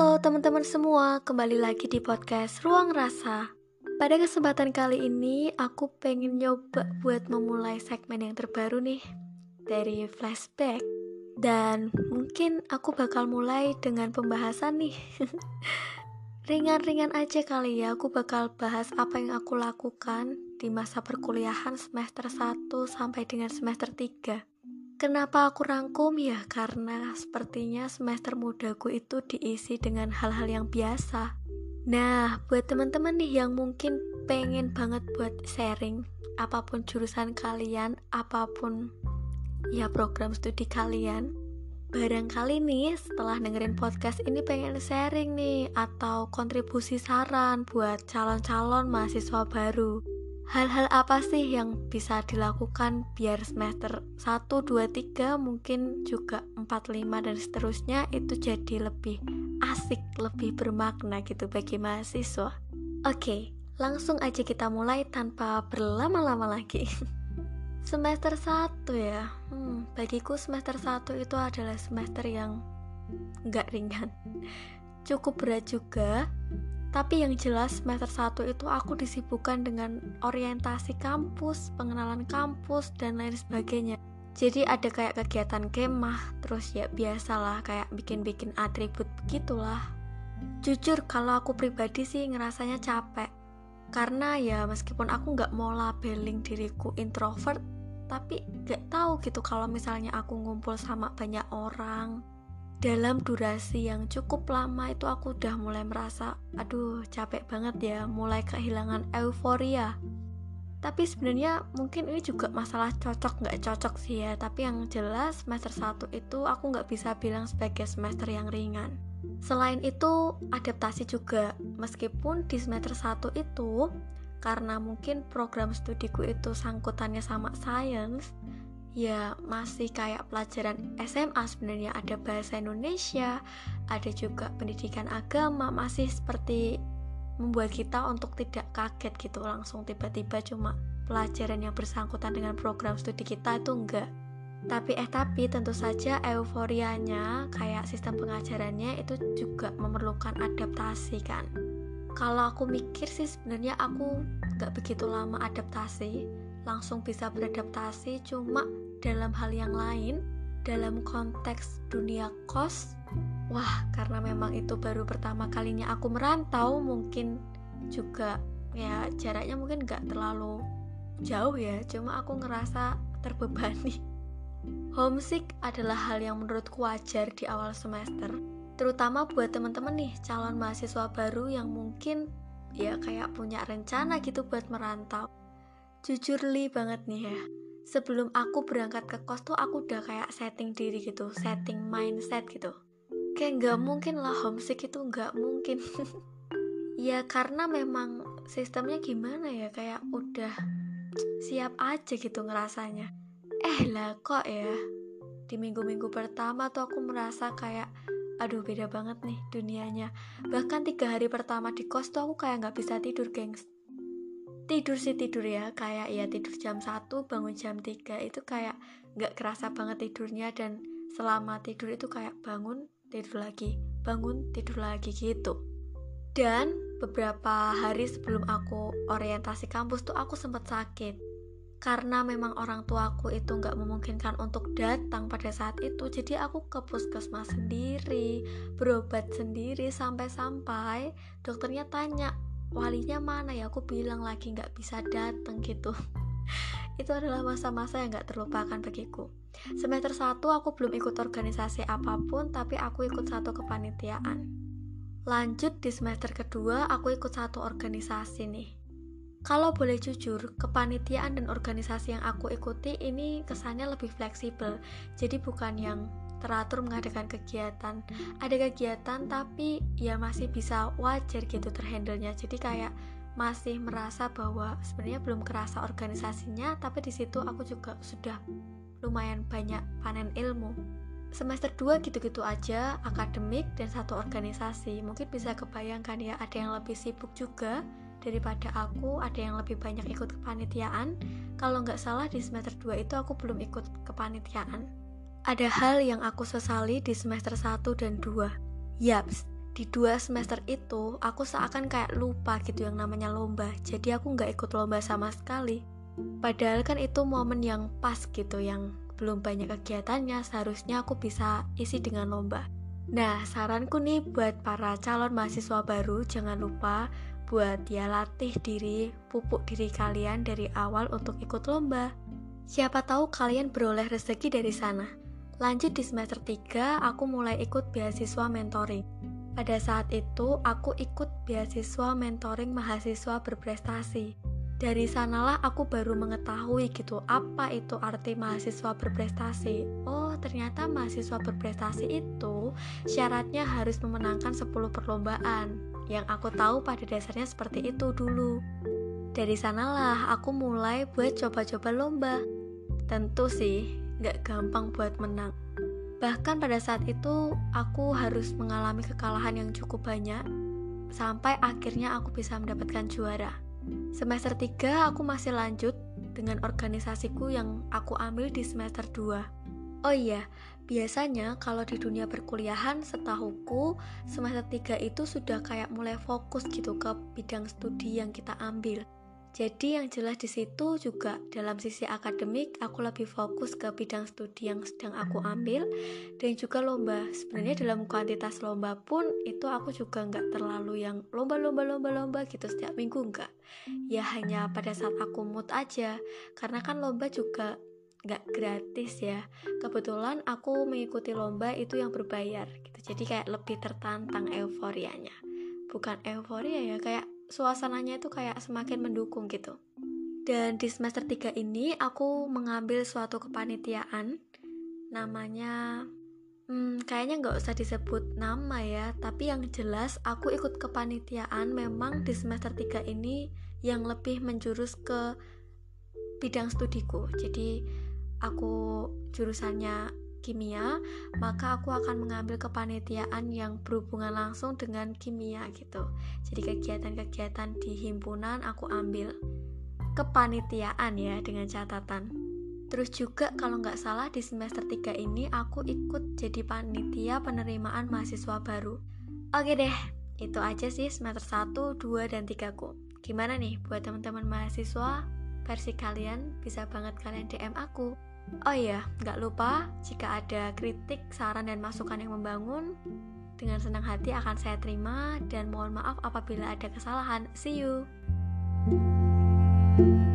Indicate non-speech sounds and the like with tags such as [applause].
Halo teman-teman semua, kembali lagi di podcast Ruang Rasa. Pada kesempatan kali ini, aku pengen nyoba buat memulai segmen yang terbaru nih dari flashback. Dan mungkin aku bakal mulai dengan pembahasan nih. [laughs] Ringan-ringan aja kali ya, aku bakal bahas apa yang aku lakukan di masa perkuliahan semester 1 sampai dengan semester 3. Kenapa aku rangkum ya? Karena sepertinya semester mudaku itu diisi dengan hal-hal yang biasa. Nah, buat teman-teman nih yang mungkin pengen banget buat sharing apa pun jurusan kalian, apa pun ya program studi kalian, barangkali nih setelah dengerin podcast ini pengen sharing nih atau kontribusi saran buat calon-calon mahasiswa baru hal-hal apa sih yang bisa dilakukan biar semester 1, 2, 3 mungkin juga 4, 5 dan seterusnya itu jadi lebih asik, lebih bermakna gitu bagi mahasiswa? Oke, langsung aja kita mulai tanpa berlama-lama lagi. [laughs] Semester 1 ya, hmm, bagiku semester 1 itu adalah semester yang nggak ringan. Cukup berat juga, tapi yang jelas semester 1 itu aku disibukkan dengan orientasi kampus, pengenalan kampus, dan lain sebagainya. Jadi ada kayak kegiatan kemah, terus ya biasalah kayak bikin-bikin atribut begitulah. Jujur kalau aku pribadi sih ngerasanya capek. Karena ya meskipun aku nggak mau labeling diriku introvert, tapi nggak tahu gitu kalau misalnya aku ngumpul sama banyak orang, dalam durasi yang cukup lama itu aku udah mulai merasa aduh capek banget ya mulai kehilangan euforia. Tapi sebenarnya mungkin ini juga masalah cocok nggak cocok sih ya. Tapi yang jelas semester 1 itu aku nggak bisa bilang sebagai semester yang ringan. Selain itu adaptasi juga. Meskipun di semester 1 itu karena mungkin program studiku itu sangkutannya sama science ya masih kayak pelajaran SMA sebenarnya ada bahasa Indonesia, ada juga pendidikan agama, masih seperti membuat kita untuk tidak kaget gitu langsung tiba-tiba cuma pelajaran yang bersangkutan dengan program studi kita itu enggak. Tapi eh tapi tentu saja euforianya kayak sistem pengajarannya itu juga memerlukan adaptasi kan. Kalau aku mikir sih sebenarnya aku nggak begitu lama adaptasi, langsung bisa beradaptasi cuma dalam hal yang lain dalam konteks dunia kos wah karena memang itu baru pertama kalinya aku merantau mungkin juga ya jaraknya mungkin gak terlalu jauh ya cuma aku ngerasa terbebani. [laughs] Homesick adalah hal yang menurutku wajar di awal semester terutama buat teman-teman nih calon mahasiswa baru yang mungkin ya kayak punya rencana gitu buat merantau jujur li banget nih ya. Sebelum aku berangkat ke kos tuh aku udah kayak setting diri gitu setting mindset gitu. Kayak nggak mungkin lah homesick itu nggak mungkin. [laughs] Ya karena memang sistemnya gimana ya kayak udah siap aja gitu ngerasanya. Eh lah kok ya? Di minggu-minggu pertama tuh aku merasa kayak aduh beda banget nih dunianya. Bahkan tiga hari pertama di kos tuh aku kayak nggak bisa tidur gengs tidur sih tidur ya kayak ya tidur jam 1 bangun jam 3 itu kayak nggak kerasa banget tidurnya dan selama tidur itu kayak bangun tidur lagi bangun tidur lagi gitu. Dan beberapa hari sebelum aku orientasi kampus tuh aku sempat sakit. Karena memang orang tuaku itu nggak memungkinkan untuk datang pada saat itu jadi aku ke puskesmas sendiri berobat sendiri sampai-sampai dokternya tanya walinya mana ya? Aku bilang lagi nggak bisa dateng gitu. [laughs] Itu adalah masa-masa yang gak terlupakan bagiku. Semester 1 aku belum ikut organisasi apa pun tapi aku ikut satu kepanitiaan. Lanjut di semester kedua aku ikut satu organisasi nih. Kalau boleh jujur, kepanitiaan dan organisasi yang aku ikuti ini kesannya lebih fleksibel. Jadi bukan yang teratur mengadakan kegiatan. Ada kegiatan tapi ya masih bisa wajar gitu terhandlenya. Jadi kayak masih merasa bahwa sebenarnya belum kerasa organisasinya tapi di situ aku juga sudah lumayan banyak panen ilmu. Semester 2 gitu-gitu aja akademik dan satu organisasi. Mungkin bisa kebayangkan ya ada yang lebih sibuk juga daripada aku ada yang lebih banyak ikut kepanitiaan. Kalau nggak salah di semester 2 itu aku belum ikut kepanitiaan ada hal yang aku sesali di semester 1 dan 2. Yaps, di dua semester itu aku seakan kayak lupa gitu yang namanya lomba jadi aku nggak ikut lomba sama sekali padahal kan itu momen yang pas gitu yang belum banyak kegiatannya seharusnya aku bisa isi dengan lomba nah saranku nih buat para calon mahasiswa baru jangan lupa buat ya latih diri, pupuk diri kalian dari awal untuk ikut lomba. Siapa tahu kalian beroleh rezeki dari sana. Lanjut di semester 3, aku mulai ikut beasiswa mentoring. Pada saat itu, aku ikut beasiswa mentoring mahasiswa berprestasi. Dari sanalah aku baru mengetahui gitu apa itu arti mahasiswa berprestasi. Oh, ternyata mahasiswa berprestasi itu syaratnya harus memenangkan 10 perlombaan. Yang aku tahu pada dasarnya seperti itu dulu. Dari sanalah aku mulai buat coba-coba lomba. Tentu sih, gak gampang buat menang. Bahkan pada saat itu aku harus mengalami kekalahan yang cukup banyak sampai akhirnya aku bisa mendapatkan juara. Semester 3 aku masih lanjut dengan organisasiku yang aku ambil di semester 2. Oh iya, biasanya kalau di dunia perkuliahan setahuku semester 3 itu sudah kayak mulai fokus gitu ke bidang studi yang kita ambil. Jadi yang jelas di situ juga dalam sisi akademik aku lebih fokus ke bidang studi yang sedang aku ambil dan juga lomba. Sebenarnya dalam kuantitas lomba pun itu aku juga nggak terlalu yang lomba-lomba lomba-lomba gitu setiap minggu nggak. Ya hanya pada saat aku mood aja karena kan lomba juga nggak gratis ya. Kebetulan aku mengikuti lomba itu yang berbayar gitu. Jadi kayak lebih tertantang euforianya. Bukan euforia ya kayak suasananya itu kayak semakin mendukung gitu. Dan di semester 3 ini aku mengambil suatu kepanitiaan namanya hmm, kayaknya nggak usah disebut nama ya tapi yang jelas aku ikut kepanitiaan memang di semester 3 ini yang lebih menjurus ke bidang studiku jadi aku jurusannya kimia, maka aku akan mengambil kepanitiaan yang berhubungan langsung dengan kimia gitu. Jadi kegiatan-kegiatan di himpunan aku ambil kepanitiaan ya dengan catatan. Terus juga kalau nggak salah di semester 3 ini aku ikut jadi panitia penerimaan mahasiswa baru. Oke deh, itu aja sih semester 1, 2, dan 3 ku. Gimana nih buat teman-teman mahasiswa? Versi kalian bisa banget kalian DM aku. Oh iya, nggak lupa jika ada kritik, saran, dan masukan yang membangun, dengan senang hati akan saya terima dan mohon maaf apabila ada kesalahan. See you. thank you